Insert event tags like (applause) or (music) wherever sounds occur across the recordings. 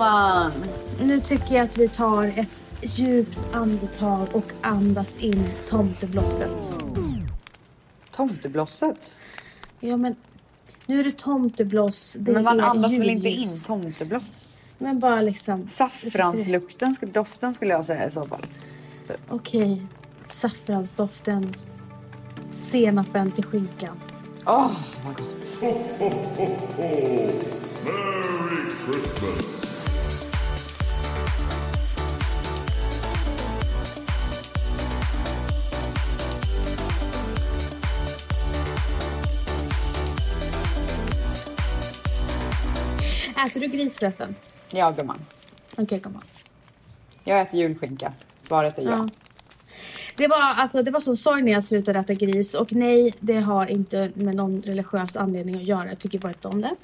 gumman! Nu tycker jag att vi tar ett djupt andetag och andas in tomteblosset. Tomteblosset? Ja men nu är det tomtebloss, det Men man är andas väl inte in tomtebloss? Men bara liksom... Saffranslukten, skulle- doften skulle jag säga i så fall. Okej, saffransdoften. Senapen till skinkan. Åh, vad gott. Merry Christmas. Äter du gris förresten? Ja, gumman. Okej, kom on. Jag äter julskinka. Svaret är ja. Ja. Det var, alltså, det var så sorg när jag slutade äta gris och nej, det har inte med någon religiös anledning att göra. Jag tycker bara inte om det.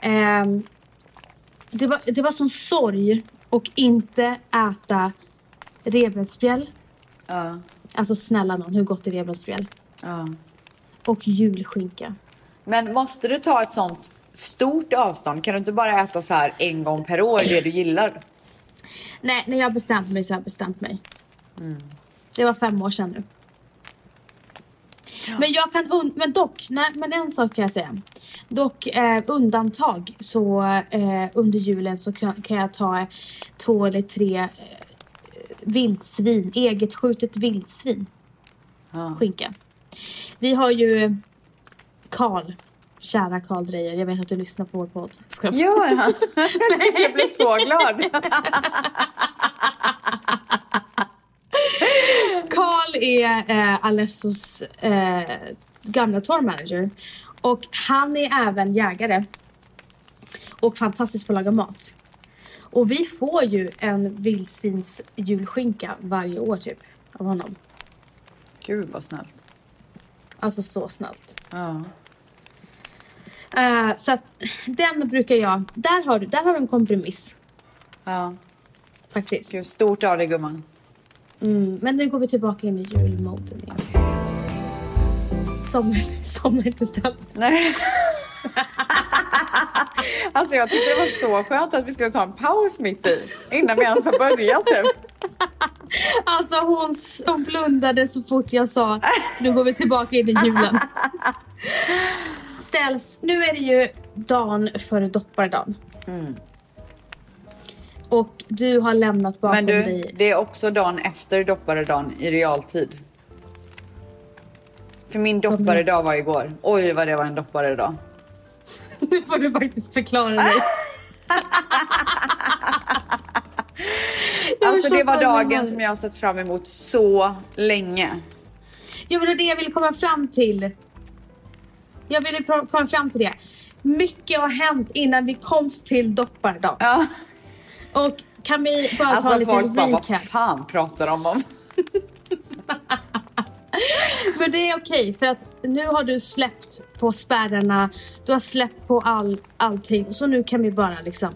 Ehm, det, var, det var sån sorg och inte äta revbensspjäll. Ja. Alltså snälla någon, hur gott är revbensspjäll? ja. Och julskinka. Men måste du ta ett sånt stort avstånd? Kan du inte bara äta så här en gång per år det du gillar? Nej, när jag har bestämt mig så har jag bestämt mig. Det var fem år sedan nu. Men jag kan un- men dock, nej, men en sak kan jag säga. Dock eh, undantag så eh, under julen så kan, kan jag ta två eller tre eh, vildsvin, eget skjutet vildsvin. Ja. Skinka. Vi har ju Karl, kära Karl Dreyer, jag vet att du lyssnar på vår podd. Ska Gör han? (laughs) jag blev så glad. Karl är eh, Alessos eh, gamla tourmanager. Och han är även jägare. Och fantastisk på att laga mat. Och vi får ju en vildsvins julskinka varje år typ. Av honom. Gud vad snällt. Alltså så snällt. Ja. Eh, så att den brukar jag, där har, du, där har du en kompromiss ja. faktiskt. Gud, stort av dig gumman. Mm, men nu går vi tillbaka in i julmoden igen. Sommar, sommar inte ställs. Nej. (laughs) alltså jag tyckte det var så skönt att vi skulle ta en paus mitt i. Innan vi ens har börjat typ. (laughs) Alltså hon, hon blundade så fort jag sa nu går vi tillbaka in i julen. (laughs) Ställs, nu är det ju dagen före dopparedagen. Och du har lämnat bakom Men du, dig. det är också dagen efter dopparedagen i realtid. För min dopparedag var igår. Oj vad det var en dopparedag. (laughs) Nu får du faktiskt förklara dig. (laughs) Alltså det var dagen som jag har sett fram emot så länge. Ja men det är det jag ville komma fram till. Jag ville komma fram till det. Mycket har hänt innan vi kom till dopparedagen. Ja. Och kan vi bara ta en Alltså liten folk bara, vad recap? fan pratar de om? (laughs) Men det är okej för att nu har du släppt på spärrarna. Du har släppt på all, allting. Så nu kan vi bara liksom...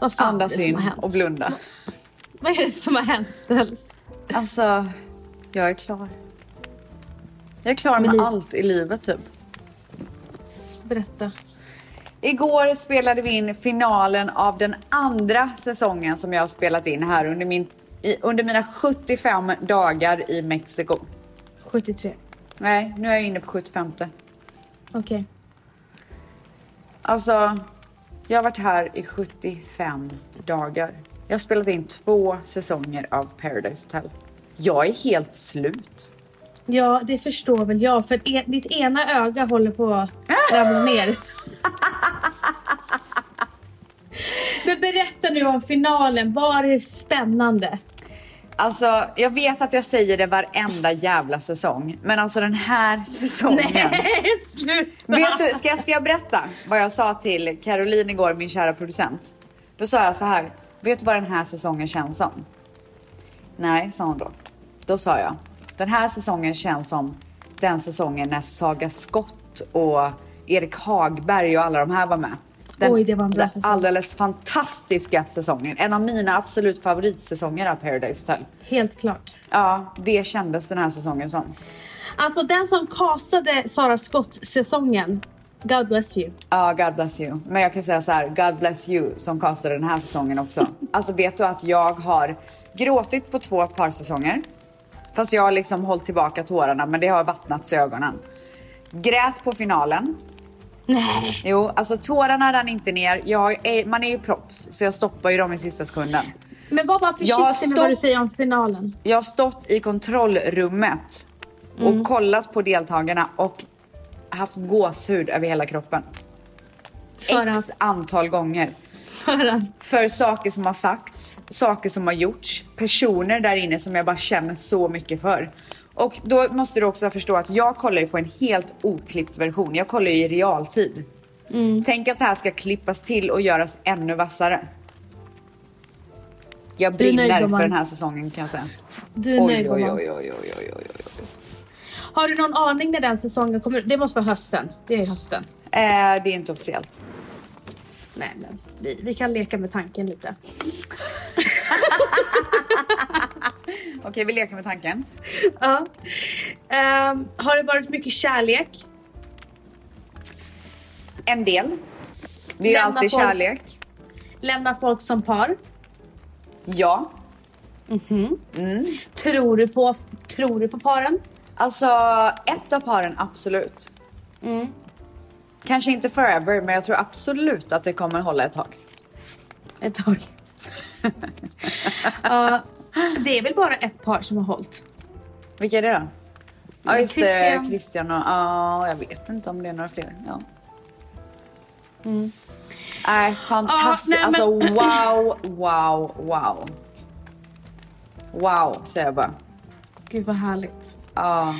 Vad fan är Andas det som in har hänt? och blunda. (laughs) Vad är det som har hänt Ställs? Alltså, jag är klar. Jag är klar med li- allt i livet typ. Berätta. Igår spelade vi in finalen av den andra säsongen som jag har spelat in här under, min, i, under mina 75 dagar i Mexiko. 73. Nej, nu är jag inne på 75. Okej. Alltså, jag har varit här i 75 dagar. Jag har spelat in två säsonger av Paradise Hotel. Jag är helt slut. Ja, det förstår väl jag. För e- ditt ena öga håller på att ramla ner. (laughs) Men berätta nu om finalen. Var det spännande? Alltså, jag vet att jag säger det varenda jävla säsong. Men alltså den här (laughs) säsongen. Nej, sluta! Vet du, ska jag, ska jag berätta vad jag sa till Caroline igår, min kära producent? Då sa jag så här. Vet du vad den här säsongen känns som? Nej, sa hon då. Då sa jag. Den här säsongen känns som den säsongen när Saga Skott och Erik Hagberg och alla de här var med. Den, Oj, det var en bra säsong. alldeles fantastiska säsongen. En av mina absolut favoritsäsonger av Paradise Hotel. Helt klart. Ja, det kändes den här säsongen som. Alltså den som castade Sara Scott-säsongen God bless you. Ja, God bless you. Men jag kan säga så här, God bless you som castade den här säsongen också. (laughs) Alltså vet du att jag har gråtit på två parsäsonger. Fast jag har liksom hållit tillbaka tårarna men det har vattnats i ögonen. Grät på finalen. Nej. Jo, alltså tårarna rann inte ner. Är, man är ju proffs så jag stoppar ju dem i sista sekunden. Men var bara försiktig med vad du säger om finalen. Jag har stått i kontrollrummet och kollat på deltagarna och haft gåshud över hela kroppen. För X antal gånger. För att, För saker som har sagts, saker som har gjorts, personer där inne som jag bara känner så mycket för. Och då måste du också förstå att jag kollar ju på en helt oklippt version. Jag kollar ju i realtid. Tänk att det här ska klippas till och göras ännu vassare. Jag nöjd, brinner gumman. för den här säsongen kan jag säga. du är Oj, nöjd oj, oj, oj, oj, oj, oj, oj. Har du någon aning när den säsongen kommer? Det måste vara hösten. Det är hösten. Eh, det är inte officiellt. Nej men vi, vi kan leka med tanken lite. (laughs) Okej, vi leker med tanken. Ja. Ehm, har det varit mycket kärlek? En del. Det är Lämna alltid folk- kärlek. Lämnar folk som par? Ja. Tror du på, tror du på paren? Alltså, ett av paren absolut. Kanske inte forever, men jag tror absolut att det kommer hålla ett tag. Ett tag. Ja, det är väl bara ett par som har hållit. Vilka är det då? Ja, just det. Christian. Christian och... Ja, jag vet inte om det är några fler. Ja. Nej, fantastiskt. Ja, alltså, wow, wow, wow. Wow, säger jag bara. Gud vad härligt. Ja.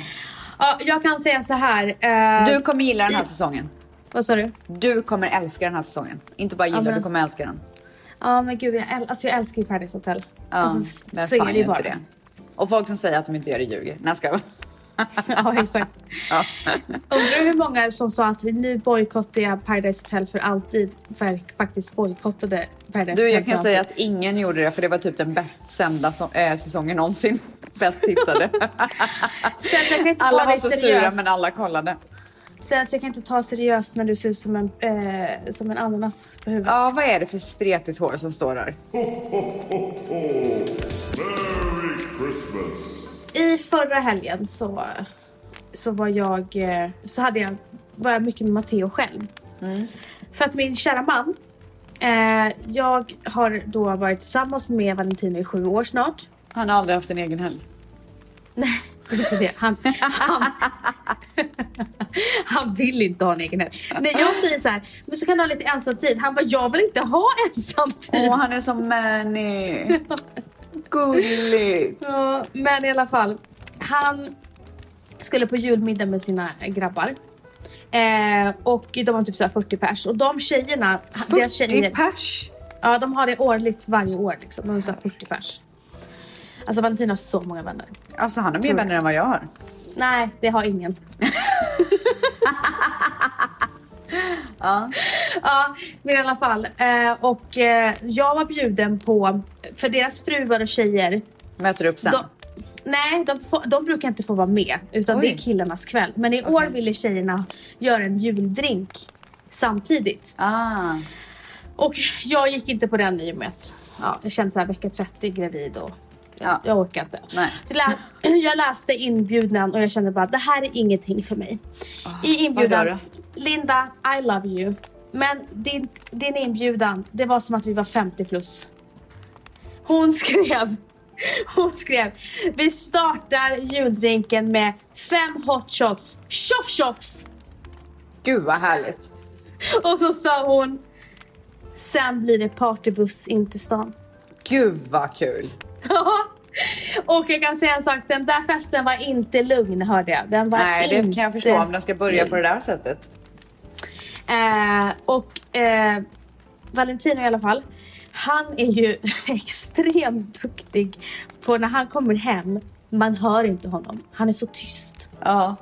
Ja, jag kan säga så här. eh, Du kommer gilla den här säsongen. Vad sa du? Du kommer älska den här säsongen. Inte bara gilla, men- du kommer älska den. Ja men gud jag, äl- alltså, jag älskar ju Paradise Hotel. Ja, alltså, men fan gör inte det. Och folk som säger att de inte gör det ljuger. Nej, jag skojar. (laughs) ja exakt. Ja. Undrar hur många som sa att nu bojkottar jag Paradise Hotel för alltid. För faktiskt bojkottade Paradise Du, Hotel jag för kan säga att ingen gjorde det för det var typ den bäst sända äh, säsongen någonsin. (laughs) Bäst tittade. (laughs) Jag alla var så sura men alla kollade. Stens, jag kan inte ta seriöst när du ser ut som en, eh, som en ananas på huvudet. Ja, vad är det för spretigt hår som står där? Merry Christmas. I förra helgen så, så var jag, eh, så hade jag, var jag mycket med Matteo själv. För att min kära man, eh, jag har då varit tillsammans med Valentino i sju år snart. Han har aldrig haft en egen helg. Nej, (laughs) Han, han, han vill inte ha en egen helg. Nej, jag säger så här, men så kan du ha lite ensamtid. Han bara, jag vill inte ha ensamtid. Åh, han är så manny. Gulligt. Ja, men i alla fall. Han skulle på julmiddag med sina grabbar. Eh, och de var typ så här 40 pers. Och de tjejerna, deras 40 tjejer, pers. ja de har det årligt varje år liksom. De är så här 40 pers. Alltså Valentin har så många vänner. Alltså han har mer vänner än vad jag har. Nej, det har ingen. (laughs) Ja. Ja, men i alla fall. Eh, och eh, jag var bjuden på, för deras fruar och tjejer, Möter upp sen. de, nej de, får, de brukar inte få vara med utan Oj. det är killarnas kväll. Men i år ville tjejerna göra en juldrink samtidigt. Ah. Och jag gick inte på den i och med att ja, jag kände så här vecka 30 gravid och jag, Ja. jag orkar inte. Nej. Jag, lä- (clears throat) jag läste inbjudan och jag kände bara det här är ingenting för mig. I vad inbjudan, Linda I love you. Men din, din inbjudan, det var som att vi var 50 plus. Hon skrev, (laughs) hon skrev, vi startar juldrinken med fem hot shots, tjoff tjoffs! Gud vad härligt. Och så sa hon, sen blir det partybuss in till stan. Gud vad kul. (laughs) och jag kan säga en sak, den där festen var inte lugn hörde jag. Den var Nej, det inte kan jag förstå om den ska börja på det där sättet. Eh, och eh, Valentino i alla fall, han är ju (laughs) extremt duktig på när han kommer hem, man hör inte honom. Han är så tyst. Ja.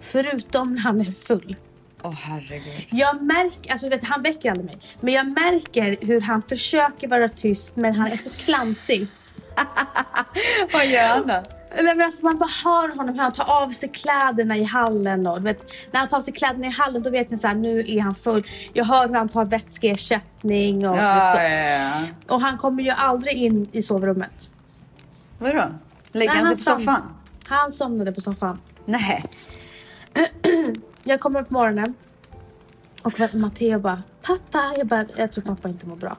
Förutom när han är full. Åh herregud. Jag märker, alltså vet, han väcker aldrig mig, men jag märker hur han försöker vara tyst men han är så klantig. (laughs) Vad gör han då? Nej, men alltså man bara hör honom hur han tar av sig kläderna i hallen. Och, vet, när han tar av sig kläderna i hallen då vet ni så här, nu är han full. Jag hör hur han tar vätskeersättning. Och, Ja, så. ja, ja. och han kommer ju aldrig in i sovrummet. Vadå? Lägger Nej, han sig på som- soffan? Han somnade på soffan. Nej. (clears throat) Jag kommer upp på morgonen. Och Matteo bara, pappa. Jag bara, jag tror pappa inte mår bra.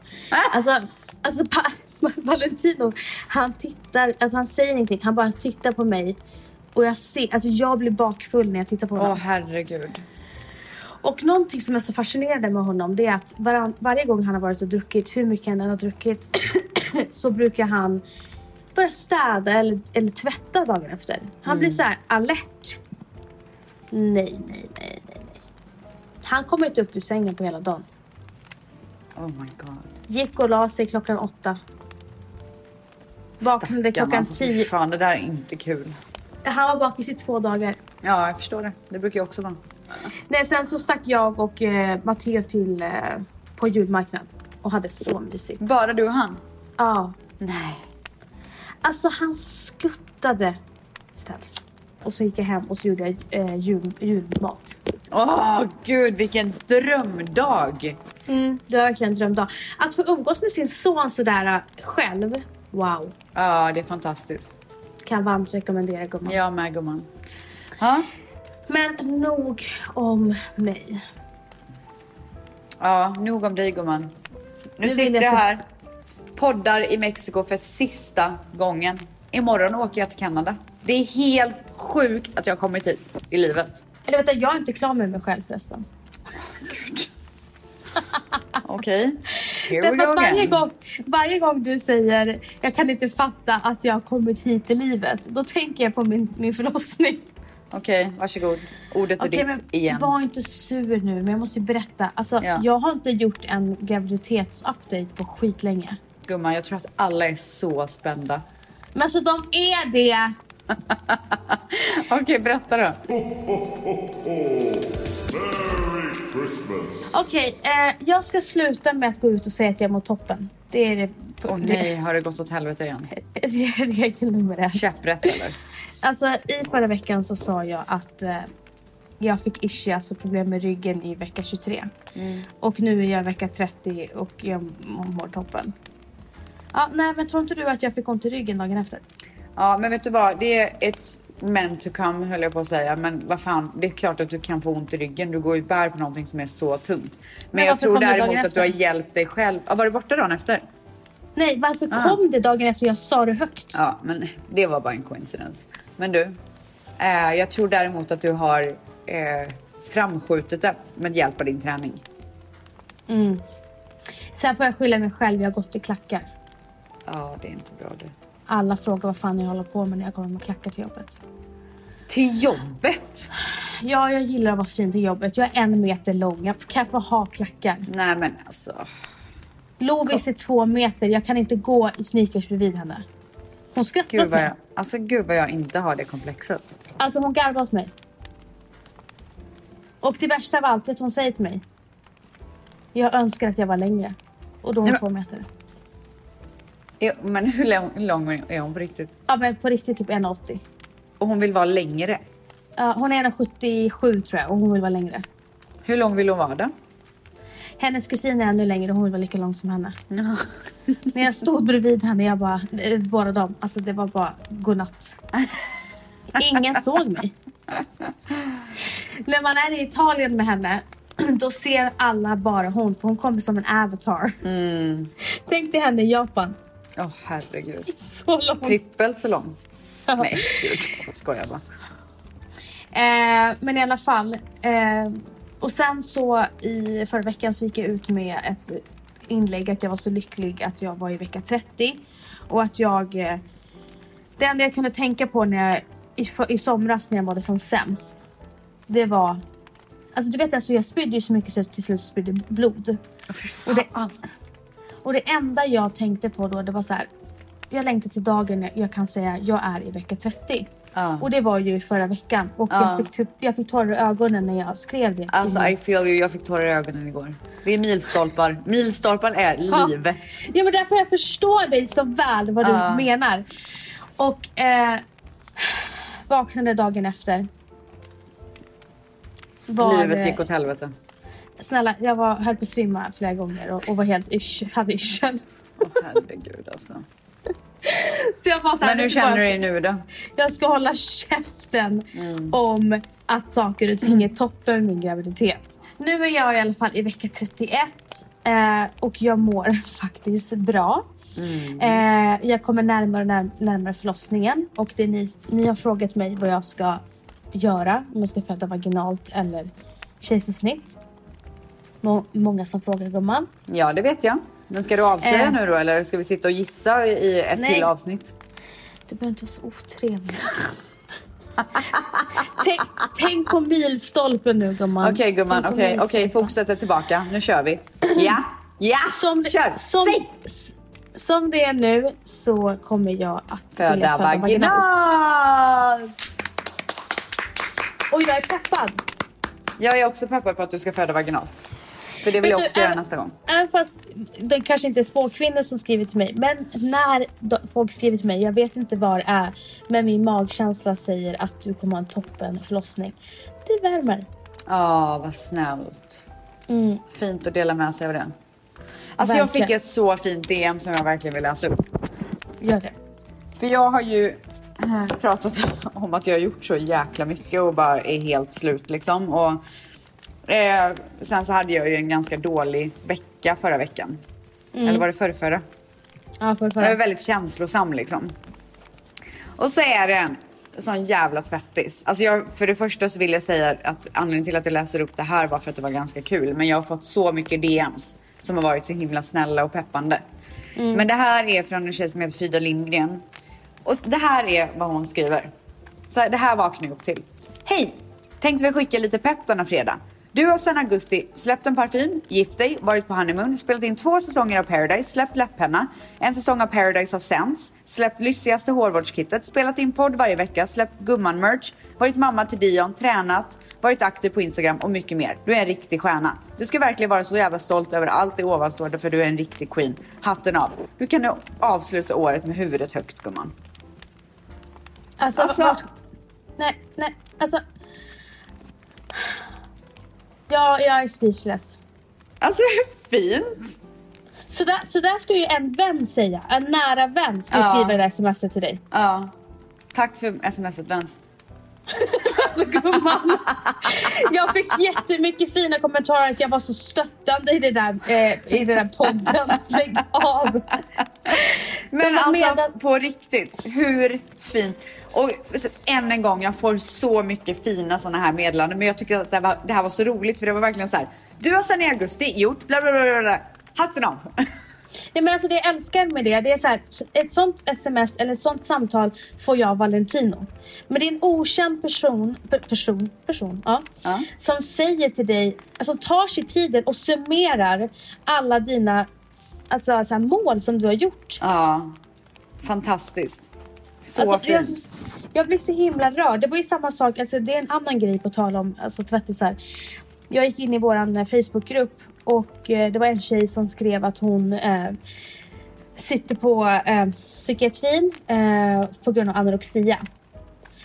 Alltså, alltså pa, (laughs) Valentino, han tittar, alltså han säger ingenting. Han bara tittar på mig. Och jag ser, alltså jag blir bakfull när jag tittar på honom. Åh herregud. Och någonting som är så fascinerande med honom det är att varann, varje gång han har varit och druckit, hur mycket han än har druckit, (clears throat) så brukar han börja städa eller, eller tvätta dagen efter. Han blir så här alert. Nej, nej, nej, nej, nej. Han kommer inte upp ur sängen på hela dagen. Oh my god. Gick och la sig klockan åtta. Vaknade Stackarn, klockan alltså, tio. Fan, det där är inte kul. Han var bakis i två dagar. Ja, jag förstår det. Det brukar jag också vara. Nej, sen så stack jag och eh, Matteo till eh, på julmarknad och hade så mysigt. Bara du och han? Ja. Nej. Alltså han skuttade ställs. Och så gick jag hem och så gjorde jag eh, jul, julmat. Åh gud, vilken drömdag! Mm, det var verkligen en drömdag. Att få umgås med sin son sådär eh, själv. Wow. Ja, det är fantastiskt. Kan varmt rekommendera gumman. Jag med gumman. Ja, Men nog om mig. ja nog om dig gumman. Nu Nu sitter jag jag typ- här, poddar i Mexiko för sista gången. Imorgon åker jag till Kanada. Det är helt sjukt att jag har kommit hit i livet. Eller du, jag är inte klar med mig själv förresten. Okej, here we Därför go att varje gång, varje gång du säger jag kan inte fatta att jag har kommit hit i livet. Då tänker jag på min, min förlossning. Okej, varsågod. Ordet är Okej, ditt men igen. var inte sur nu, men jag måste berätta. Alltså, Ja. Jag har inte gjort en graviditetsupdate på skitlänge. Gumman, jag tror att alla är så spända. Men alltså de är det! (laughs) Okej, berätta då. Merry Christmas. Okej, eh, jag ska sluta med att gå ut och säga att jag mår toppen. Det är det. Åh nej, har det gått åt helvete igen? (laughs) regel nummer ett. Käpprätt eller? Alltså i förra veckan så sa jag att eh, jag fick ischias alltså problem med ryggen i vecka 23. Och nu är jag vecka 30 och jag mår toppen. Ja, nej men tror inte du att jag fick ont i ryggen dagen efter? Ja, men vet du vad? Det är it's meant to come höll jag på att säga. Men vad fan, det är klart att du kan få ont i ryggen. Du går ju bär på någonting som är så tungt. Men, Men jag tror det däremot att du har hjälpt dig själv. Ja, var du borta dagen efter? Nej, varför Ah. kom det dagen efter jag sa det högt? Ja, men det var bara en coincidence. Men du, eh, jag tror däremot att du har eh, framskjutit det med hjälp av din träning. Mm. Sen får jag skylla mig själv, jag har gått i klackar. Ja, det är inte bra du. Alla frågar vad fan jag håller på med när jag kommer med klackar till jobbet. Till jobbet? Ja, jag gillar att vara fin till jobbet. Jag är en meter lång. Jag kan få ha klackar. Nej, men alltså. Lovis är två meter. Jag kan inte gå i sneakers bredvid henne. Hon skrattar Gud åt mig. jag, alltså gud vad jag inte har det komplexet. Alltså hon garvar åt mig. Och det värsta av allt, vet hon säger till mig? Jag önskar att jag var längre. Och då är hon Nej, men- två meter. Ja, Men hur lång, lång är hon på riktigt? Ja men på riktigt typ 1,80. Och hon vill vara längre. Ja, hon är 1,77 tror jag och hon vill vara längre. Hur lång vill hon vara då? Hennes kusin är ännu längre och hon vill vara lika lång som henne. Ja. (laughs) När jag stod bredvid henne, jag bara, eh, båda dem, alltså det var bara godnatt. (laughs) Ingen såg mig. När man är i Italien med henne, (clears throat) då ser alla bara hon, för hon kommer som en avatar. Mm. Tänk dig henne i Japan. Åh herregud. Så lång. Trippelt så lång. Nej, gud. Jag skojar bara. Eh, men i alla fall. Eh, och sen så i förra veckan så gick jag ut med ett inlägg att jag var så lycklig att jag var i vecka 30. Och att jag... Eh, det enda jag kunde tänka på när jag, i, för, i somras när jag mådde som sämst. Det var... Alltså du vet alltså jag spydde ju så mycket så jag till slut spydde blod. Och det, och det enda jag tänkte på då det var så här. Jag längtar till dagen när jag kan säga jag är i vecka 30. Ja. Och det var ju förra veckan. Och Ja. jag, fick typ, jag fick tårar i ögonen när jag skrev det. Alltså i- feel you, jag fick tårar i ögonen igår. Det är milstolpar. Milstolpar är livet. Ja men därför jag förstår dig så väl vad du menar. Och eh, Vaknade dagen efter. Var, Livet gick åt helvete. Snälla, jag var, höll på att svimma flera gånger och, och var helt yrs, hade yrsel. Åh herregud alltså. (laughs) Så jag var så här, Men hur känner du dig nu då? jag ska hålla käften Mm. om att saker och ting är toppen med min graviditet. Nu är jag i alla fall i vecka 31 eh, och jag mår (laughs) faktiskt bra. Mm. Eh, jag kommer närmare och när, närmare förlossningen och det ni, ni har frågat mig vad jag ska göra, om jag ska föda vaginalt eller kejsarsnitt. Må, många som frågar gumman. Ja, det vet jag. Men ska du avslöja Eh. nu då eller ska vi sitta och gissa i ett Nej. till avsnitt? Du behöver inte vara så otrevlig. (laughs) tänk, tänk på milstolpen nu gumman. Okej gumman, Tänk på okej, okej, milstolpen. fokuset tillbaka. Nu kör vi. Ja, ja, Som, kör! som, Säg! som det är nu så kommer jag att Föda vaginalt. vaginalt! Och jag är peppad. Jag är också peppad på att du ska föda vaginalt. För det vill jag du, också göra även- nästa gång. Även fast det kanske inte är spåkvinnor som skriver till mig. Men när folk skriver till mig, jag vet inte vad det är. Men min magkänsla säger att du kommer ha en toppen förlossning. Det värmer. Ja, vad snällt. Mm. Fint att dela med sig av det. Alltså jag fick Verkligen. ett så fint DM som jag verkligen vill läsa upp. Gör det. För jag har ju eh, pratat (laughs) om att jag har gjort så jäkla mycket och bara är helt slut liksom. Och eh, sen så hade jag ju en ganska dålig vecka förra veckan. Eller var det förrförra? Ja, för, för. Jag är väldigt känslosam liksom. Och så är det en sån jävla tvättis. Alltså jag, för det första så vill jag säga att anledningen till att jag läser upp det här var för att det var ganska kul. Men jag har fått så mycket DMs som har varit så himla snälla och peppande. Men det här är från en tjej som heter Frida Lindgren. Och det här är vad hon skriver. Så här, det här vaknar jag upp till. Hej! Tänkte vi skicka lite pepp denna fredag. Du har sedan augusti släppt en parfym, gift dig, varit på honeymoon, spelat in två säsonger av Paradise, släppt läpppenna, en säsong av Paradise har sänds, släppt lyxigaste hårvårdskittet, spelat in podd varje vecka, släppt gumman-merch, varit mamma till Dion, tränat, varit aktiv på Instagram och mycket mer. Du är en riktig stjärna. Du ska verkligen vara så jävla stolt över allt det ovanstående för du är en riktig queen. Hatten av. Du kan nu avsluta året med huvudet högt gumman. Alltså, Alltså- vart- nej, nej, alltså. Ja, jag är speechless. Alltså hur fint? Så där, så där ska ju en vän säga. En nära vän ska ju Ja. skriva det där smset till dig. Ja. Tack för smset Vens. (laughs) Alltså gumman. Jag fick jättemycket fina kommentarer att jag var så stöttande i det där, eh, i den där podden. (laughs) Släng av. Men alltså meddelat- på riktigt, hur fint? Och än en gång, jag får så mycket fina såna här meddelanden. Men jag tycker att det, var, det här var så roligt för det var verkligen så här. Du har sedan i augusti gjort bla bla bla bla. Hatten av. (laughs) Nej, men alltså det jag älskar med det, det är så här, ett sånt sms eller ett sånt samtal får jag av Valentino. Men det är en okänd person, pe- person, person ja, Ja. som säger till dig, alltså tar sig tiden och summerar alla dina alltså, så här, mål som du har gjort. Ja, fantastiskt. Så Alltså, jag, fint. jag blir så himla rörd. Det var ju samma sak, alltså, det är en annan grej på tal om alltså, tvättisar. Jag gick in i våran eh, Facebookgrupp och eh, det var en tjej som skrev att hon eh, sitter på eh, psykiatrin eh, på grund av anorexia.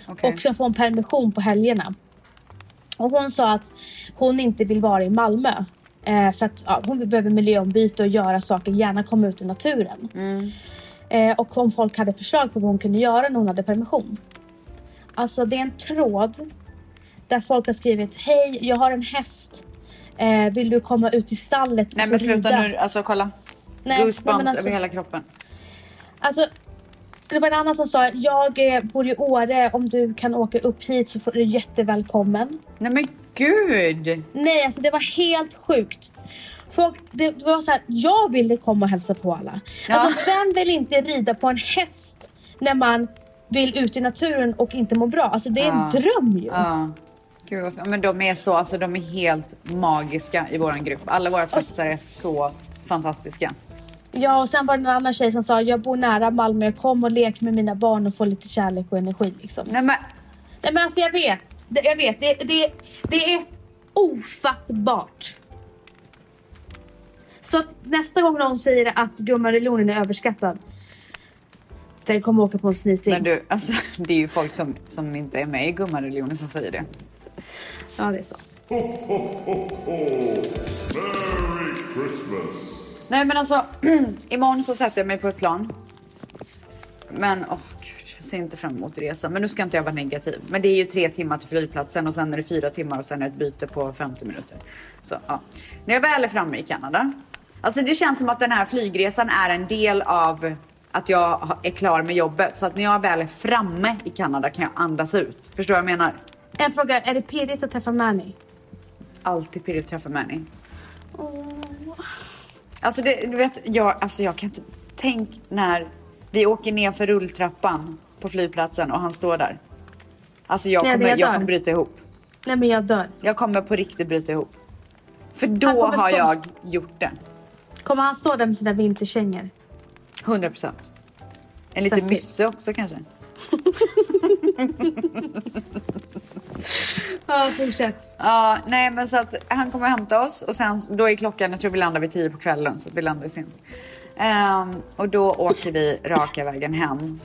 Okej. Och sen får hon permission på helgerna. Och hon sa att hon inte vill vara i Malmö. Eh, för att ja, hon behöver miljöombyte och göra saker, gärna komma ut i naturen. Eh, och om folk hade förslag på vad hon kunde göra när hon hade permission. Alltså det är en tråd där folk har skrivit Hej, jag har en häst. Eh, vill du komma ut i stallet och Nej men sluta rida?" nu, alltså kolla. Nej, nej, Goosebumps men alltså- över hela kroppen. Alltså, det var en annan som sa jag eh, bor i Åre, om du kan åka upp hit så får du jättevälkommen. Nej men gud! Nej, alltså det var helt sjukt. Folk, det, var så här, jag ville komma och hälsa på alla. Ja. Alltså vem vill inte rida på en häst när man vill ut i naturen och inte må bra? Alltså det är Ja. en dröm ju. Ja. Gud, men de är så, alltså de är helt magiska i våran grupp. Alla våra tvättisar är så fantastiska. Ja, och sen var det en annan tjej som sa jag bor nära Malmö, kom och lek med mina barn och få lite kärlek och energi. Liksom. Nej men Nej men alltså jag vet. Jag vet. Det, det, det är ofattbart. Så att nästa gång någon säger att gumman Relonen är överskattad. Den kommer åka på en snyting. Men du, alltså, (laughs) det är ju folk som, som inte är med i gummareligionen som säger det. Ja, det är sant. Merry Christmas. Nej men alltså, (clears throat) imorgon så sätter jag mig på ett plan. Men åh gud, jag ser inte fram emot resan. Men nu ska inte jag vara negativ. Men det är ju tre timmar till flygplatsen och sen är det fyra timmar och sen är det ett byte på 50 minuter. Så ja. När jag väl är framme i Kanada. Alltså det känns som att den här flygresan är en del av att jag är klar med jobbet. Så att när jag väl är framme i Kanada kan jag andas ut. Förstår du vad jag menar? En fråga, är det pirrigt att träffa Manny? Alltid pirrigt att träffa Manny. Alltså det, du vet, jag, alltså jag kan inte... Tänk när vi åker ner för rulltrappan på flygplatsen och han står där. Alltså jag Nej, kommer, är jag där. kommer bryta ihop. Nej men jag dör. Jag kommer på riktigt bryta ihop. För då har stå- jag gjort det. Kommer han stå där med sina vinterkängor? 100 procent. En liten mysse också kanske. (laughs) Ja, fortsätt. Ja, nej men så att han kommer hämta oss och sen då är klockan, jag tror vi landar vid 10 på kvällen så att vi landar sent. Ehm, och då åker vi raka vägen hem.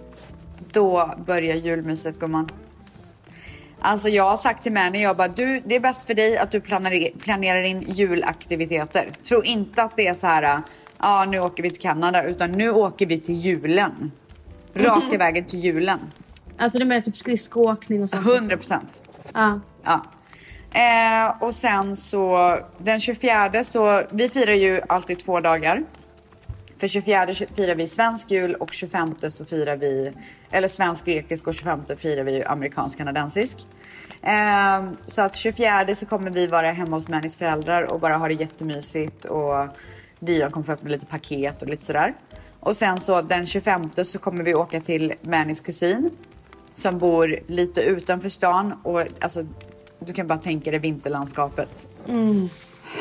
Då börjar julmyset gumman. Alltså jag har sagt till Manny, jag bara du det är bäst för dig att du planerar, planerar in julaktiviteter. Tro inte att det är så här, ja nu åker vi till Kanada utan nu åker vi till julen. Raka vägen till julen. (laughs) Alltså du menar typ skridskoåkning och sånt? 100 procent. Ja. Ja. Eh, och sen så den 24 så vi firar ju alltid två dagar. För 24 firar vi svensk jul och 25 så firar vi eller svensk grekisk och 25 firar vi amerikansk kanadensisk. Eh, så att 24 så kommer vi vara hemma hos Mannys föräldrar och bara ha det jättemysigt och Dion kommer få öppna lite paket och lite sådär. Och sen så den 25 så kommer vi åka till Mannys kusin som bor lite utanför stan och alltså du kan bara tänka dig vinterlandskapet.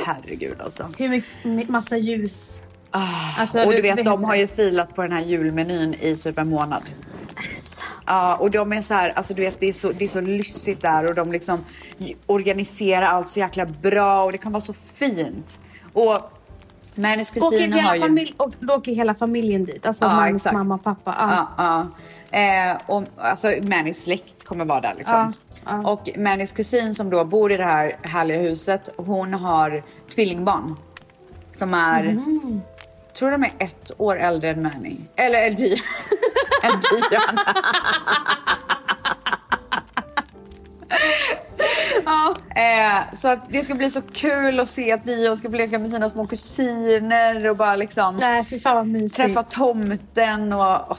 Herregud alltså. Hur mycket, massa ljus. Alltså, och du vet, vet de har ju filat på den här julmenyn i typ en månad. Är det sant? Ja, och de är så här, alltså du vet det är så, det är så lyssigt där och de liksom organiserar allt så jäkla bra och det kan vara så fint. Och Mannys Åker kusin hela, har ju... och, då åker hela familjen dit? Alltså Ja, Mannys mamma och pappa? Ja. Ja, ja. Eh, och alltså Mannys släkt kommer vara där liksom. Ja. Och Mannys kusin som då bor i det här härliga huset, hon har tvillingbarn. Som är, Mm. tror de är ett år äldre än Manny. Eller Dion. (laughs) än Dion. Ja. Eh, så att det ska bli så kul att se att Dion ska få leka med sina små kusiner och bara liksom Nej, fy fan vad mysigt. träffa tomten och åh.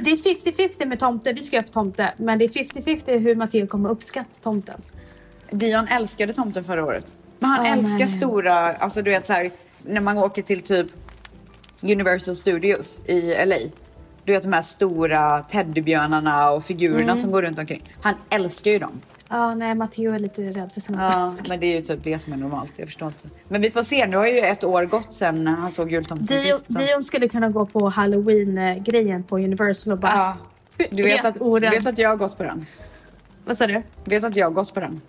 Det är 50-50 med tomte. Vi ska ju ha tomte. Men det är 50-50 hur Matteo kommer uppskatta tomten. Dion älskade tomten förra året. Men han Åh, älskar nej. stora, alltså du vet så här när man åker till typ Universal Studios i LA. Du vet de här stora teddybjörnarna och figurerna Mm. som går runt omkring. Han älskar ju dem. Ja, nej, Matteo är lite rädd för sina Ja, mask. men det är ju typ det som är normalt. Jag förstår inte. Men vi får se. Nu har ju ett år gått sen han såg jultomten Dion, sist. så- Dion skulle kunna gå på halloween-grejen på Universal och bara... Ja. Du vet att, vet att jag har gått på den? Vad sa du? Vet att jag har gått på den?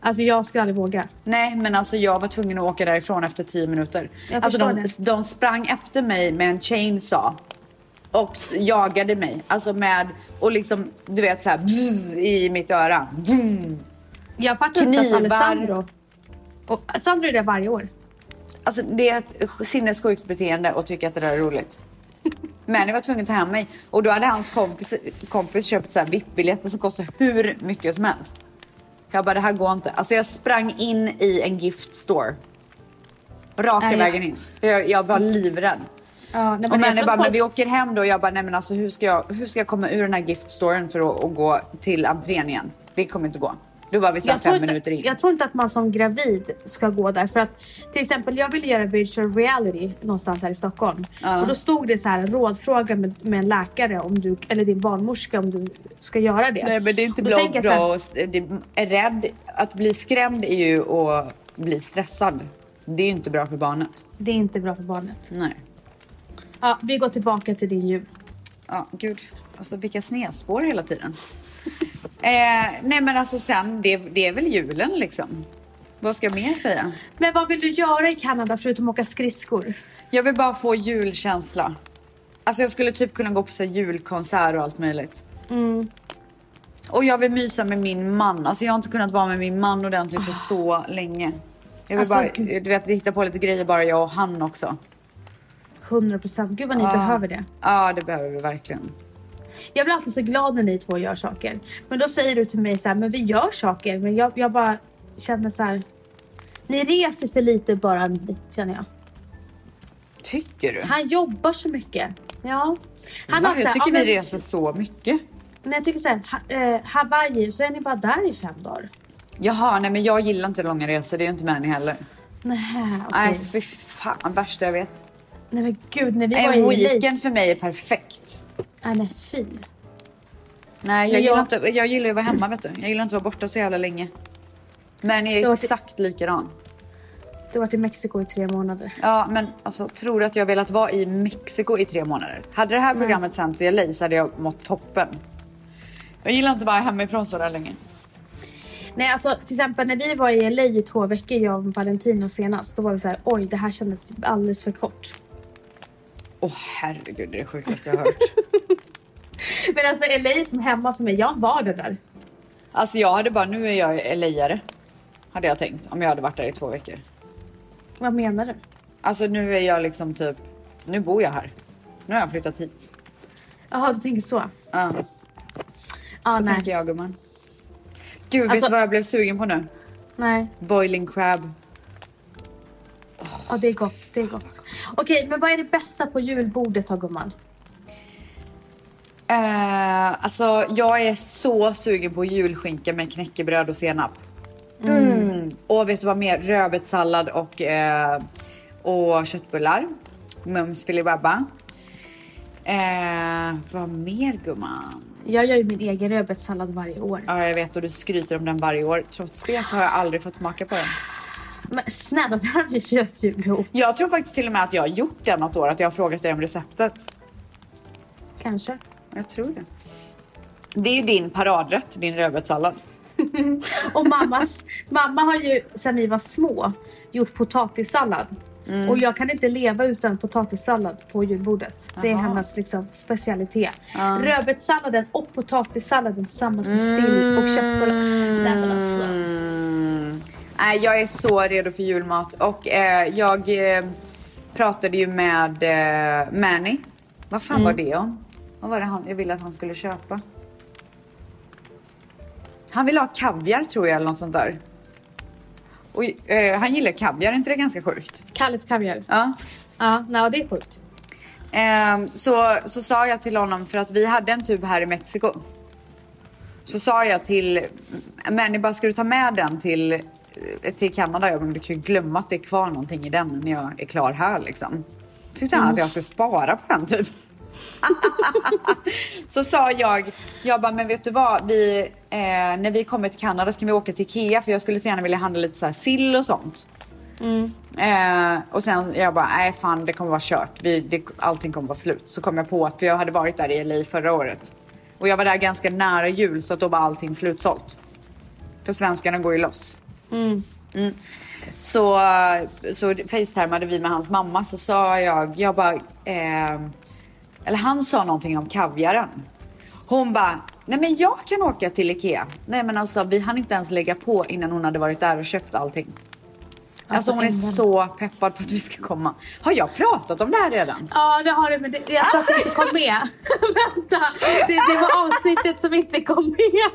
Alltså jag skulle aldrig våga. Nej, men alltså jag var tvungen att åka därifrån efter 10 minuter. Jag alltså de, det. de sprang efter mig med en chainsaw och jagade mig. Alltså med, och liksom du vet så här bzz, i mitt öra. Vroom. Jag fattar inte att. Alessandro... Och Sandro är det varje år. Alltså det är ett sinnessjukt beteende och tycka att det där är roligt. (laughs) Men jag var tvungen att ta hem mig och då hade hans kompis, kompis köpt så VIP-biljetter som kostar hur mycket som helst. Jag bara det här går inte. Alltså jag sprang in i en gift store. Raka vägen in. För Jag, jag var livrädd. Ja, nej, Och Manny bara, att men folk- vi åker hem då. Jag bara, nej men alltså hur ska jag, hur ska jag komma ur den här giftstoren för att, att gå till entrén igen? Det kommer inte gå. Då var vi jag fem inte, minuter in. jag tror inte att man som gravid ska gå där. För att till exempel jag ville göra virtual reality någonstans här i Stockholm. Ja. Och då stod det så här rådfråga med, med en läkare om du, eller din barnmorska om du ska göra det. Nej men det är inte Och bra, så här, bra att- det är rädd. Att bli skrämd är ju att bli stressad. Det är inte bra för barnet. Det är inte bra för barnet. Nej. Ja, vi går tillbaka till din jul. Ja, gud. Alltså vilka snedspår hela tiden. (laughs) eh, nej men alltså sen, det, det är väl julen liksom. Vad ska jag mer säga? Men vad vill du göra i Kanada förutom att åka skridskor? Jag vill bara få julkänsla. Alltså jag skulle typ kunna gå på så julkonsert och allt möjligt. Mm. Och jag vill mysa med min man. Alltså jag har inte kunnat vara med min man ordentligt på så länge. Jag vill Alltså, bara, gud. du vet, hitta på lite grejer bara jag och han också. 100 procent. Gud vad ni Ja. behöver det. Ja, det behöver vi verkligen. Jag blir alltid så glad när ni två gör saker. Men då säger du till mig så här, men vi gör saker. Men jag, jag bara känner så här. Ni reser för lite bara ni, känner jag. Tycker du? Han jobbar så mycket. Ja. Han Va? Jag här, tycker ja, vi men- reser så mycket. Nej, jag tycker så här, ha, eh, Hawaii, så är ni bara där i fem dagar. Jaha, nej men jag gillar inte långa resor. Det är inte med ni heller. Nej, okej. Nej, fy fan. Värsta jag vet. Nej men gud, när vi var En i weekend för mig är perfekt. Nej, nej fy. Nej, jag, Men gillar jag- inte, jag gillar ju att vara hemma vet du. Jag gillar inte att vara borta så jävla länge. Men jag Jag är varit- exakt likadan. Du har varit i Mexiko i tre månader. Ja, men alltså tror du att jag velat vara i Mexiko i tre månader? Hade det här programmet sänts i LA så hade jag mått toppen. Jag gillar inte att vara hemifrån så där länge. Nej, alltså till exempel när vi var i LA i två veckor, jag och Valentino senast, då var vi så här, oj, det här kändes alldeles för kort. Åh herregud, det är det sjukaste jag har hört. (laughs) Men alltså LA som hemma för mig, jag var det där. alltså jag hade bara, nu är jag LA-are. Hade jag tänkt om jag hade varit där i två veckor. Vad menar du? Alltså nu är jag liksom typ, nu bor jag här. Nu har jag flyttat hit. Jaha, du tänker så? Ja, Ja, så nej. tänker jag gumman. Gud, vet Alltså- du vad jag blev sugen på nu? Nej, Boiling crab. Ja det är gott, det är gott. Okej, men vad är det bästa på julbordet då gumman? Eh, alltså jag är så sugen på julskinka med knäckebröd och senap. Mm. Och vet du vad mer? Rödbetssallad och, eh, och köttbullar. Mums filibabba. Eh, vad mer gumman? Jag gör ju min egen rödbetssallad varje år. Ja jag vet och du skryter om den varje år. Trots det så har jag aldrig fått smaka på den. Men snälla, det har vi firat jul ihop. Jag tror faktiskt till och med att jag har gjort den något år. Att jag har frågat dig om receptet. Kanske. Jag tror det. Det är ju din paradrätt, din rödbetssallad. (laughs) Och mammas, mamma har ju sedan vi var små gjort potatissallad. Och jag kan inte leva utan potatissallad på julbordet. Det är hennes liksom, specialitet. Rödbetssalladen och potatissalladen tillsammans med sill och köttbullar. Alltså. Mm. Nej, jag är så redo för julmat och eh, jag eh, pratade ju med eh, Manny. Vad fan var det om? Vad var det han, jag ville att han skulle köpa? Han ville ha kaviar tror jag eller något sånt där. Och, eh, han gillar kaviar, är inte det ganska sjukt? Kalles kaviar. Ja. Ja, nej, det är sjukt. Ehm, så, så sa jag till honom, för att vi hade en tub här i Mexiko. Så sa jag till Manny, bara ska du ta med den till, eh, till Kanada? Jag bara, du kan ju glömma att det är kvar någonting i den när jag är klar här liksom. Tyckte han att jag skulle spara på den typ. (laughs) så sa jag, jag bara, men vet du vad? Vi, eh, när vi kommer till Kanada ska vi åka till Ikea för jag skulle så gärna vilja handla lite så här sill och sånt. Eh, och sen jag bara, nej fan det kommer vara kört. Vi, det, allting kommer vara slut. Så kom jag på att för jag hade varit där i LA förra året. Och jag var där ganska nära jul så att då var allting slutsålt. För svenskarna går ju loss. Mm. mm. Så, så facetimade vi med hans mamma så sa jag, jag bara, eh, eller han sa någonting om kaviaren. Hon bara, nej men jag kan åka till Ikea. Nej men alltså vi hann inte ens lägga på innan hon hade varit där och köpt allting. Alltså, Alltså, hon är så peppad på att vi ska komma. Har jag pratat om det här redan? Ja, det har du, men det, jag tror att det inte kom med. (laughs) Vänta, det, det var avsnittet som inte kom med.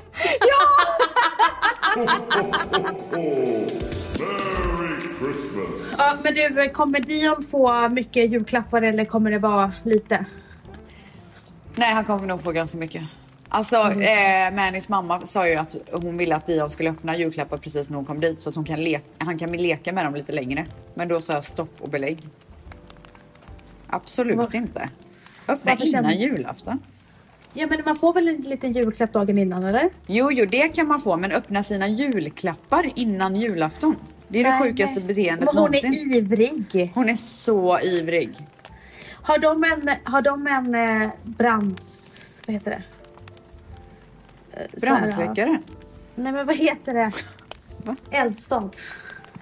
Christmas. (laughs) Ja, men du, kommer Dion få mycket julklappar eller kommer det vara lite? Nej, han kommer nog få ganska mycket. Alltså, eh, Mannys mamma sa ju att hon ville att Dion skulle öppna julklappar precis när hon kom dit så att hon kan han kan leka med dem lite längre. Men då sa jag stopp och belägg. Absolut Var- inte. Öppna Varför innan känner- julafton. Ja, men man får väl en liten julklapp dagen innan, eller? Jo, jo, det kan man få, men öppna sina julklappar innan julafton. Det är det Nej, sjukaste nej. beteendet Men hon någonsin. är ivrig. Hon är så ivrig. Har de en, har de en eh, brands... Vad heter det? Brandsläckare. Nej, men vad heter det? Va? Eldstad.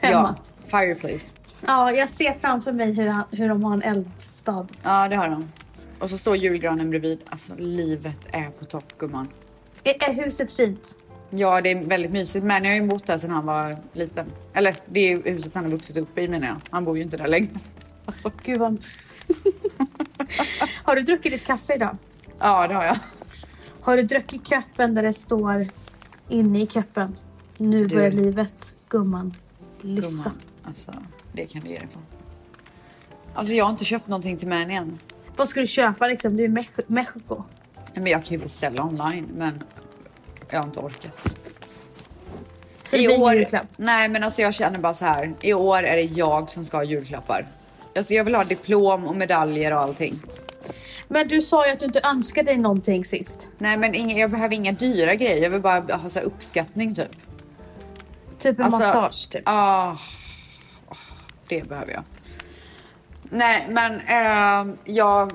Ja, Hemma. fireplace. Ja, jag ser framför mig hur, han- hur de har en eldstad. Ja, det har de. Och så står julgranen bredvid. Alltså livet är på topp gumman. Är, är huset fint? Ja, det är väldigt mysigt. Men jag har ju bott där sedan han var liten. Eller det är huset han har vuxit upp i menar jag. Han bor ju inte där längre. (laughs) Alltså, Gud vad... (laughs) har du druckit ditt kaffe idag? ja, det har jag. Har du druckit köppen där det står inne i köppen? Nu Du. börjar livet, gumman. Lyssa. Gumman. Alltså, det kan du ge dig på. Alltså jag har inte köpt någonting till mig än. Vad ska du köpa liksom? Du är i Mex- Mexiko. Men jag kan ju beställa online men jag har inte orkat. Så en julklapp. Nej men alltså jag känner bara så här. I år är det jag som ska ha julklappar. Alltså jag vill ha diplom och medaljer och allting. Men du sa ju att du inte önskade dig någonting sist. Nej men inga, jag behöver inga dyra grejer. Jag vill bara ha så uppskattning typ. Typ en Alltså, massage typ. Ah, ah, det behöver jag. Nej men eh, jag,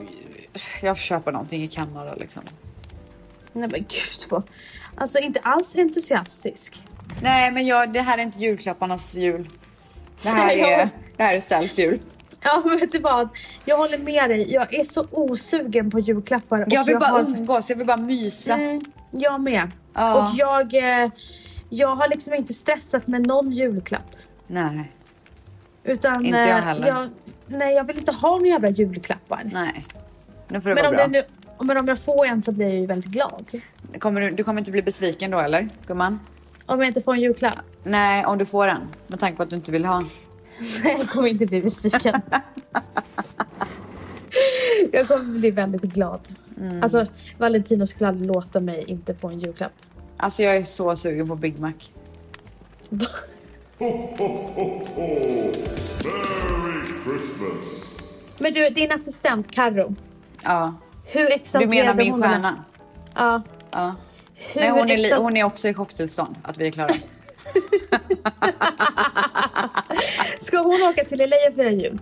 jag köpa någonting i Kanada liksom. Nej men gud vad... Alltså inte alls entusiastisk. Nej men jag, det här är inte julklapparnas jul. Det här Ja. är, det här är Stells jul. Ja vet du vad? Jag håller med dig. Jag är så osugen på julklappar. Jag vill bara har... umgås, jag vill bara mysa. Mm, jag med. Ja. Och jag, eh, jag har liksom inte stressat med någon julklapp. Nej, Utan, Inte jag eh, heller. Jag, nej jag vill inte ha några jävla julklappar. nej. Nu får det Men vara om, bra. det nu, men om jag får en så blir jag ju väldigt glad. Kommer du, du kommer inte bli besviken då eller gumman? Om jag inte får en julklapp. Nej, om du får en. Med tanke på att du inte vill ha. Jag kommer inte bli besviken. jag kommer bli väldigt glad. Mm. Alltså, Valentino skulle aldrig låta mig inte få en julklapp. Alltså jag är så sugen på Big Mac. Merry Christmas. Men du, din assistent Karo. Ja. Hur Du exalterad menar min hon stjärna? Ja. Ja. Hur Nej, hon är, hon är också i chocktillstånd, att vi är klara. Ska hon åka till LA och fira jul?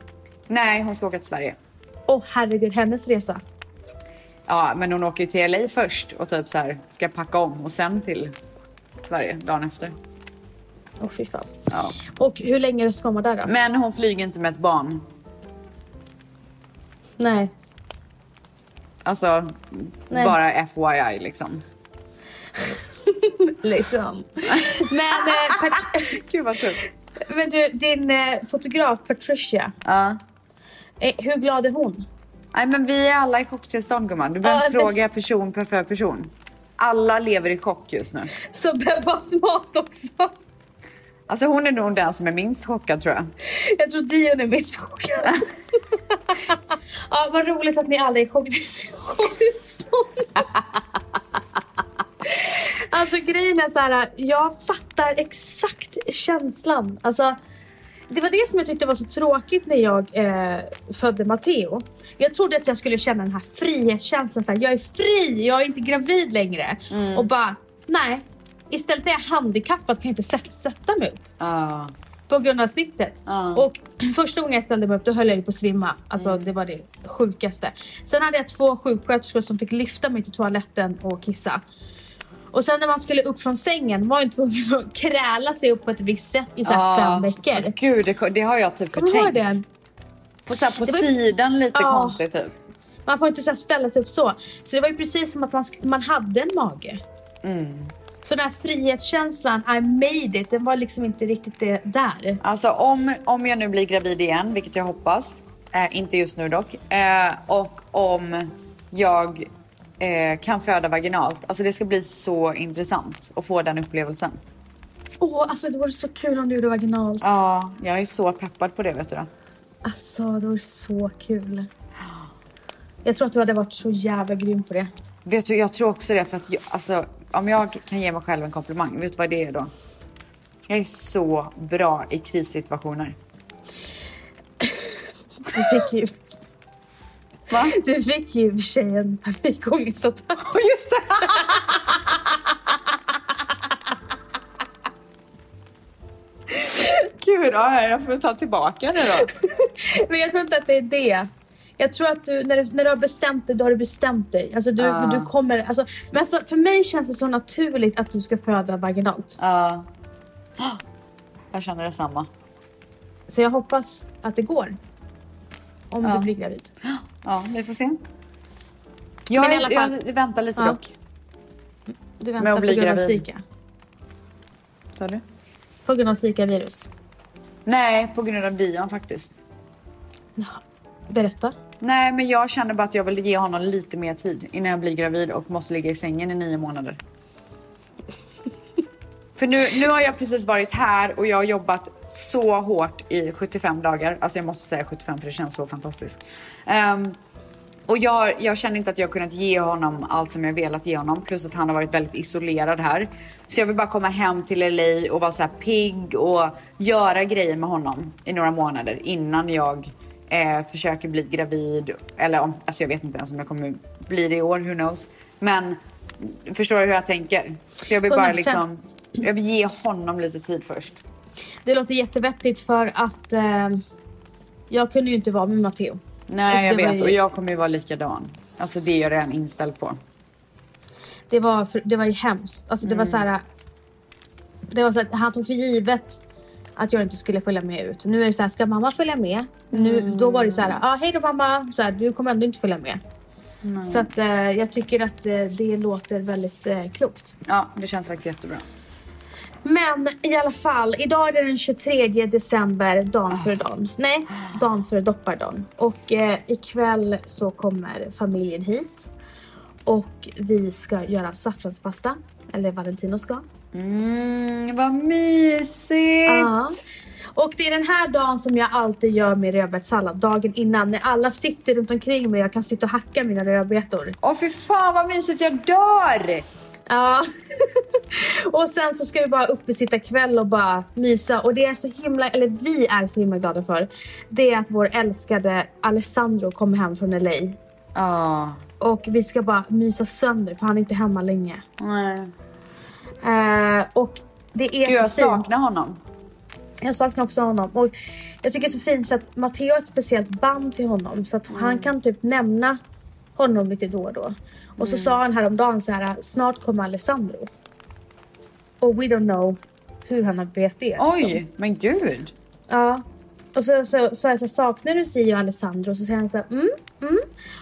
Nej, hon ska åka till Sverige. Åh herregud, hennes resa. Ja, men hon åker ju till LA först och typ så här ska packa om och sen till Sverige dagen efter. Åh fy fan. Ja. Och hur länge ska hon vara där då? Men hon flyger inte med ett barn. Nej. Alltså, Nej. bara FYI liksom. (laughs) (laughs) Liksom. Men, eh, (laughs) Pat- Gud vad tufft. men du, din eh, fotograf Patricia. Ja. Eh, hur glad är hon? Nej men vi är alla i chocktillstånd gumman. Du behöver inte det- fråga person per för person. Alla lever i chock just nu. Så Bebbas mat också. Alltså hon är nog den som är minst chockad tror jag. Jag tror Dion är minst chockad. (laughs) ja, vad roligt att ni alla är chock- chocktillstånd. Alltså grejen är så här, jag fattar exakt känslan. Alltså, det var det som jag tyckte var så tråkigt när jag eh, födde Matteo. Jag trodde att jag skulle känna den här frihetskänslan. Så här, jag är fri, jag är inte gravid längre. Och bara, nej. Istället är jag handikappad, kan jag inte sätta, sätta mig upp Ja. på grund av snittet. Ja. Och (clears throat) första gången jag ställde mig upp då höll jag på att svimma. Alltså det var det sjukaste. Sen hade jag två sjuksköterskor som fick lyfta mig till toaletten och kissa. Och sen när man skulle upp från sängen var jag tvungen att kräla sig upp på ett visst sätt i så här fem veckor. Gud, det, det har jag typ förträngt. det? På, så på var- sidan lite Ja. konstigt typ. Man får inte så ställa sig upp så. Så det var ju precis som att man, man hade en mage. Mm. Så den här frihetskänslan, I made it, den var liksom inte riktigt det där. Alltså om, om jag nu blir gravid igen, vilket jag hoppas. Eh, inte just nu dock. Eh, och om jag eh, kan föda vaginalt. Alltså det ska bli så intressant att få den upplevelsen. Åh, alltså det vore så kul om du gjorde vaginalt. Ja, jag är så peppad på det vet du. Då. Alltså, det vore så kul. Jag tror att du hade varit så jävla grym på det. Vet du, jag tror också det för att jag, alltså, om jag kan ge mig själv en komplimang, vet du vad det är då? Jag är så bra i krissituationer. (laughs) Du fick ju, Va? du fick ju i och för sig en panikångestattack. (laughs) Just det! Gud, ja, jag får ta tillbaka det då. Men jag tror inte att det är det. Jag tror att du, när, du, när du har bestämt dig, då har du bestämt dig. Alltså du, Ah. du kommer, alltså, men alltså, för mig känns det så naturligt att du ska föda vaginalt. Ja. Jag känner detsamma. Så jag hoppas att det går. Om Ja. du blir gravid. (gasps) (gasps) Ja, vi får se. Jag, Men i alla fall- jag väntar lite Ja. dock. Du väntar på grund av gravid. Zika. Sa du? På grund av Zika-virus. Nej, på grund av Dion faktiskt. Berätta. Nej, men jag känner bara att jag vill ge honom lite mer tid innan jag blir gravid och måste ligga i sängen i nio månader. För nu, nu har jag precis varit här och jag har jobbat så hårt i 75 dagar. Alltså jag måste säga 75 för det känns så fantastiskt. Ehm, och jag, jag känner inte att jag har kunnat ge honom allt som jag velat ge honom. Plus att han har varit väldigt isolerad här. Så jag vill bara komma hem till LA och vara så här pigg och göra grejer med honom i några månader innan jag eh, försöker bli gravid. Eller om, alltså jag vet inte ens om jag kommer bli det i år, who knows. Men förstår du hur jag tänker? Så jag vill bara 100%. liksom, jag vill ge honom lite tid först. Det låter jättevettigt för att eh, jag kunde ju inte vara med Matteo. Nej Alltså, jag vet ju- och jag kommer ju vara likadan. Alltså det är jag redan inställd på. Det var, för, det var ju hemskt. Alltså det var så här. Det var så att han tog för givet att jag inte skulle följa med ut. Nu är det så här, ska mamma följa med? Nu, Då var det så här, ah, hej då mamma, så här, du kommer ändå inte följa med. Så att eh, jag tycker att eh, det låter väldigt eh, klokt. Ja det känns faktiskt jättebra. Men i alla fall, idag är det den 23 december, dagen före dagen. Nej, dagen före doppardagen. Och eh, ikväll så kommer familjen hit. Och vi ska göra saffranspasta. Eller Valentino ska. Mm, vad mysigt! Ja. Och det är den här dagen som jag alltid gör min rödbetssallad. Dagen innan när alla sitter runt omkring mig och jag kan sitta och hacka mina rödbetor. Åh fy fan vad mysigt, jag dör! Ja. (laughs) och sen så ska vi bara uppe sitta kväll och bara mysa. Och det är så himla, eller vi är så himla glada för. Det är att vår älskade Alessandro kommer hem från LA. Ja, Och vi ska bara mysa sönder för han är inte hemma länge. nej. Eh, och det är Gud, jag så fint. saknar honom. Jag saknar också honom. Och jag tycker det är så fint för att Matteo har ett speciellt band till honom. Så att han kan typ nämna honom lite då och då. Och så sa han häromdagen så här, snart kommer Alessandro. Och we don't know hur han har vet det. liksom. Oj, men gud. Ja. Och så sa jag så här, saknar du Sio och Alessandro? Och så säger han så här, mm, mm.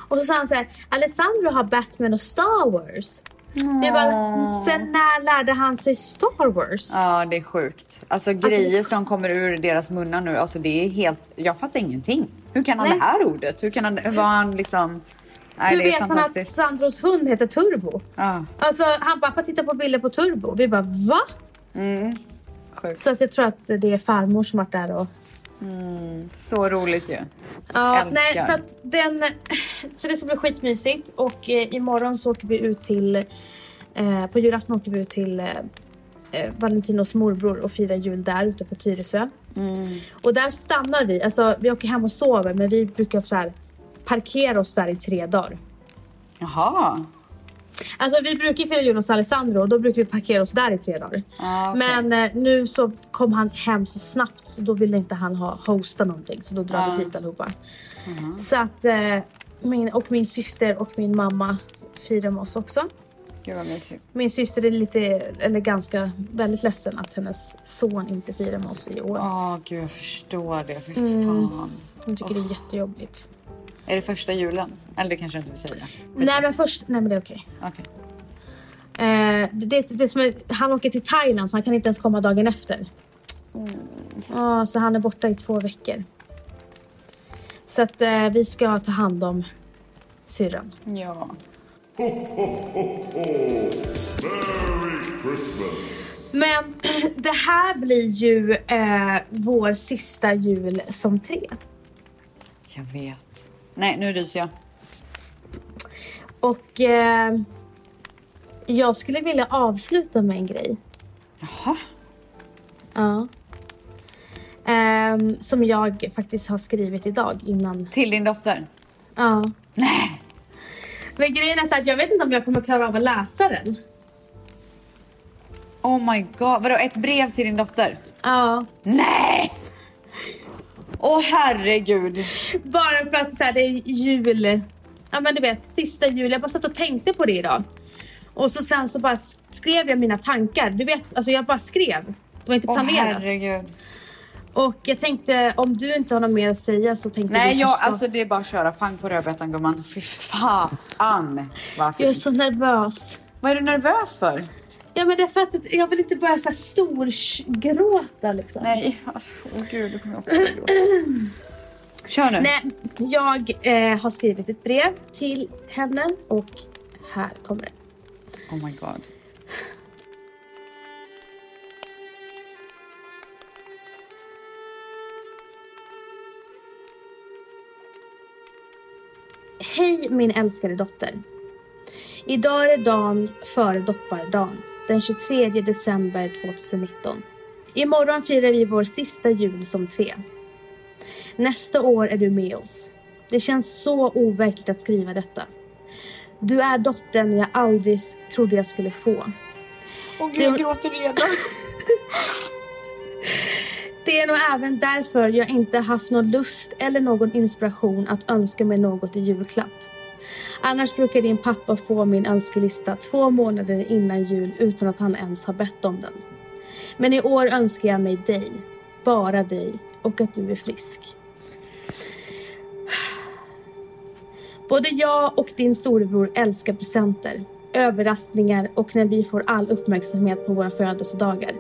Och så sa han så här, Alessandro har Batman och Star Wars. Jag bara, sen när lärde han sig Star Wars? Ja, det är sjukt. Alltså är grejer så- som kommer ur deras munnar nu, alltså det är helt, jag fattar ingenting. Hur kan han Nej. det här ordet? Hur kan han, var han liksom? Nej, Hur vet han att. Sandros hund heter Turbo? Ja, Alltså han bara, får titta på bilder på Turbo. Vi bara, va? sjukt. Så att jag tror att det är farmor som varit där och... Så roligt ju. Ja, Älskar. nej, så att den... Så det ska bli skitmysigt och eh, imorgon så åker vi ut till... Eh, på julafton åker vi ut till eh, eh, Valentinos morbror och firar jul där ute på Tyresö. Och där stannar vi. Alltså vi åker hem och sover men vi brukar så här parkera oss där i tre dagar. Jaha. Alltså vi brukar ju fira jul hos Alessandro och då brukar vi parkera oss där i tre dagar. Ah, okej. Men eh, nu så kom han hem så snabbt så då ville inte han ha hosta någonting så då drar Ah. vi dit allihopa. Så att eh, min, och min syster och min mamma firar med oss också. Gud vad mysigt. Min syster är lite, eller ganska, väldigt ledsen att hennes son inte firar med oss i år. Åh gud, jag förstår det. Fy Mm. fan. Hon tycker det är jättejobbigt. Är det första julen? Eller det kanske du inte vill säga? Nej men först, nej men det är okej. Okej. Eh, det, det som är, han åker till Thailand så han kan inte ens komma dagen efter. Ja, så han är borta i två veckor. Så att eh, vi ska ta hand om syrran. Ja. Merry Christmas. Men (clears throat) det här blir ju eh, vår sista jul som tre. Jag vet. Nej, nu ryser jag. Och eh, jag skulle vilja avsluta med en grej. Jaha. Ja. Ehm, som jag faktiskt har skrivit idag innan. Till din dotter? Ja. Nej. Men grejen är så att jag vet inte om jag kommer klara av att läsa den. Oh my god. Vadå, ett brev till din dotter? Ja. Nej! Åh herregud. Bara för att så här, det är jul. Ja men du vet, sista jul. Jag bara satt och tänkte på det idag. Och så sen så bara skrev jag mina tankar. Du vet, alltså jag bara skrev. Det var inte Åh planerat. herregud. Och jag tänkte om du inte har något mer att säga så tänkte Nej, jag, ta- alltså det är bara att köra pang på rödbetan gumman. Fy fan vad Jag är så nervös. Vad är du nervös för? Ja men det är för att jag vill inte börja så här storgråta liksom. Nej, alltså åh gud, då kommer jag också gråta. (clears throat) Kör nu. Nej, jag eh, har skrivit ett brev till henne och här kommer det. Oh my god. Hej min älskade dotter. Idag är det dagen före dopparedagen, den 23 december 2019. Imorgon firar vi vår sista jul som tre. Nästa år är du med oss. Det känns så overkligt att skriva detta. Du är dottern jag aldrig trodde jag skulle få. Åh gud, jag gråter redan. (laughs) Det är nog även därför jag inte haft någon lust eller någon inspiration att önska mig något i julklapp. Annars brukar din pappa få min önskelista två månader innan jul utan att han ens har bett om den. Men i år önskar jag mig dig, bara dig och att du är frisk. Både jag och din storebror älskar presenter, överraskningar och när vi får all uppmärksamhet på våra födelsedagar.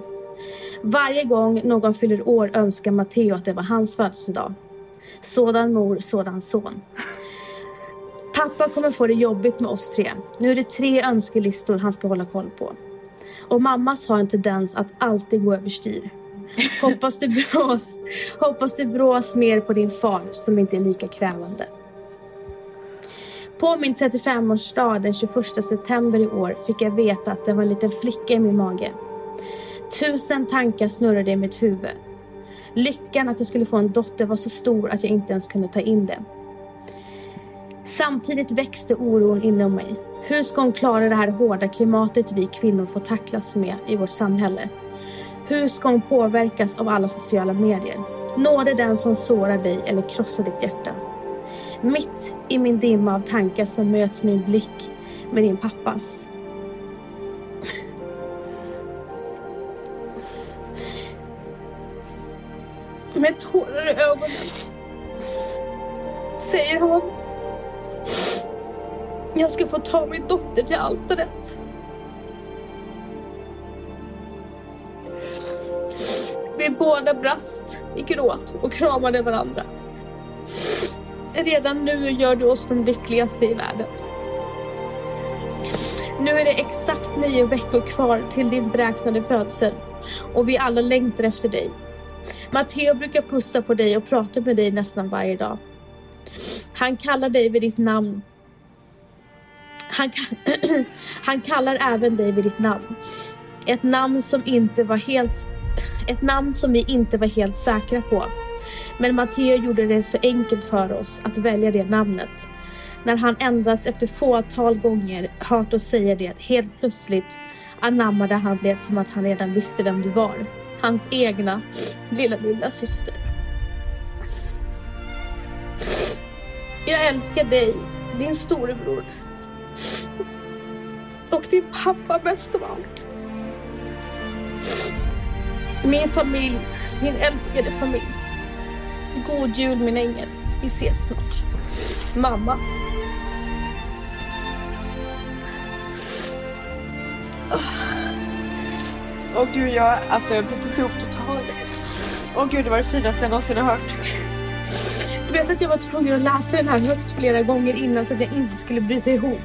Varje gång någon fyller år önskar Matteo att det var hans födelsedag. Sådan mor, sådan son. Pappa kommer få det jobbigt med oss tre. Nu är det tre önskelistor han ska hålla koll på. Och mammas har en tendens att alltid gå överstyr. Hoppas du brås, hoppas du brås mer på din far som inte är lika krävande. På min 35-årsdag den 21 september i år fick jag veta att det var en liten flicka i min mage. Tusen tankar snurrade i mitt huvud. Lyckan att jag skulle få en dotter var så stor att jag inte ens kunde ta in det. Samtidigt växte oron inom mig. Hur ska hon klara det här hårda klimatet vi kvinnor får tacklas med i vårt samhälle? Hur ska hon påverkas av alla sociala medier? Nåde den som sårar dig eller krossar ditt hjärta. Mitt i min dimma av tankar så möts min blick med din pappas. Med tårar i ögonen säger hon jag ska få ta min dotter till altaret. Vi båda brast i gråt och kramade varandra. Redan nu gör du oss de lyckligaste i världen. Nu är det exakt nio veckor kvar till din beräknade födsel och vi alla längtar efter dig. Matteo brukar pussa på dig och prata med dig nästan varje dag. Han kallar dig vid ditt namn. Han, (clears throat) han kallar även dig vid ditt namn. Ett namn som inte var helt ett namn som vi inte var helt säkra på. Men Matteo gjorde det så enkelt för oss att välja det namnet. När han endast efter fåtal gånger hört oss säga det helt plötsligt anammade han det som att han redan visste vem du var. Hans egna lilla, lilla syster. Jag älskar dig, din storebror. Och din pappa mest av allt. Min familj, min älskade familj. God jul min ängel. Vi ses snart. Mamma. Åh gud, jag, alltså jag brutit ihop totalt. Åh gud, det var det finaste jag någonsin har hört. Du vet att jag var tvungen att läsa den här högt flera gånger innan så att jag inte skulle bryta ihop.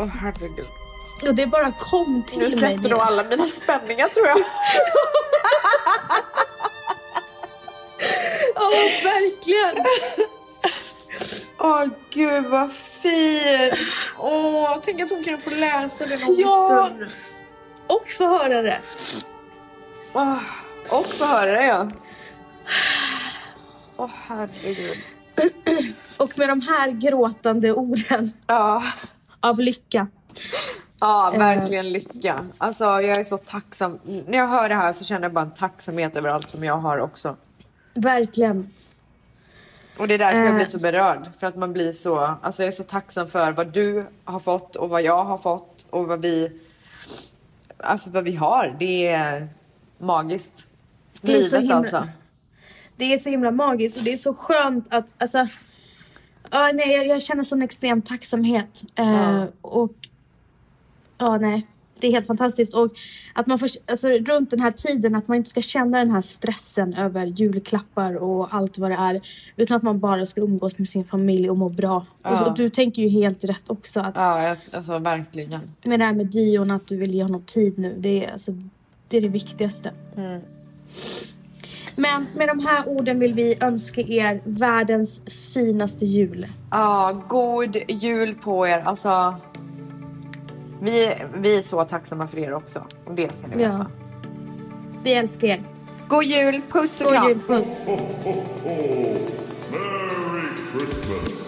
Åh herregud. Och det bara kom till Nu mig. släppte det. nog alla mina spänningar tror jag. (laughs) Ja, verkligen. Åh gud vad fint. Åh, tänk att hon kan få läsa det någon Ja. stund. Och få höra det. Åh, och få höra det ja. Åh herregud. Och med de här gråtande orden Ja. Av lycka. Ja, verkligen lycka. Alltså jag är så tacksam. När jag hör det här så känner jag bara en tacksamhet över allt som jag har också. Verkligen. Och det är därför jag Eh. blir så berörd. För att man blir så, alltså jag är så tacksam för vad du har fått och vad jag har fått och vad vi alltså vad vi har. Det är magiskt. Det är så Livet himla- alltså. Det är så himla magiskt och det är så skönt att, alltså, ja, nej, jag, jag känner sån extrem tacksamhet. Eh. Och, ja nej, det är helt fantastiskt. Och att man får, alltså runt den här tiden, att man inte ska känna den här stressen över julklappar och allt vad det är. Utan att man bara ska umgås med sin familj och må bra. Och, så, Ja. och du tänker ju helt rätt också. Att Ja, jag, alltså verkligen. med det här med Dion, att du vill ge honom tid nu. Det är, alltså, det, är det viktigaste. Mm. Men med de här orden vill vi önska er världens finaste jul. Ja, god jul på er. Alltså, vi, vi är så tacksamma för er också. Och det ska ni Ja. veta. Vi älskar er. God jul, puss och God kram. jul, puss. Merry Christmas.